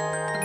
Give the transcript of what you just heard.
you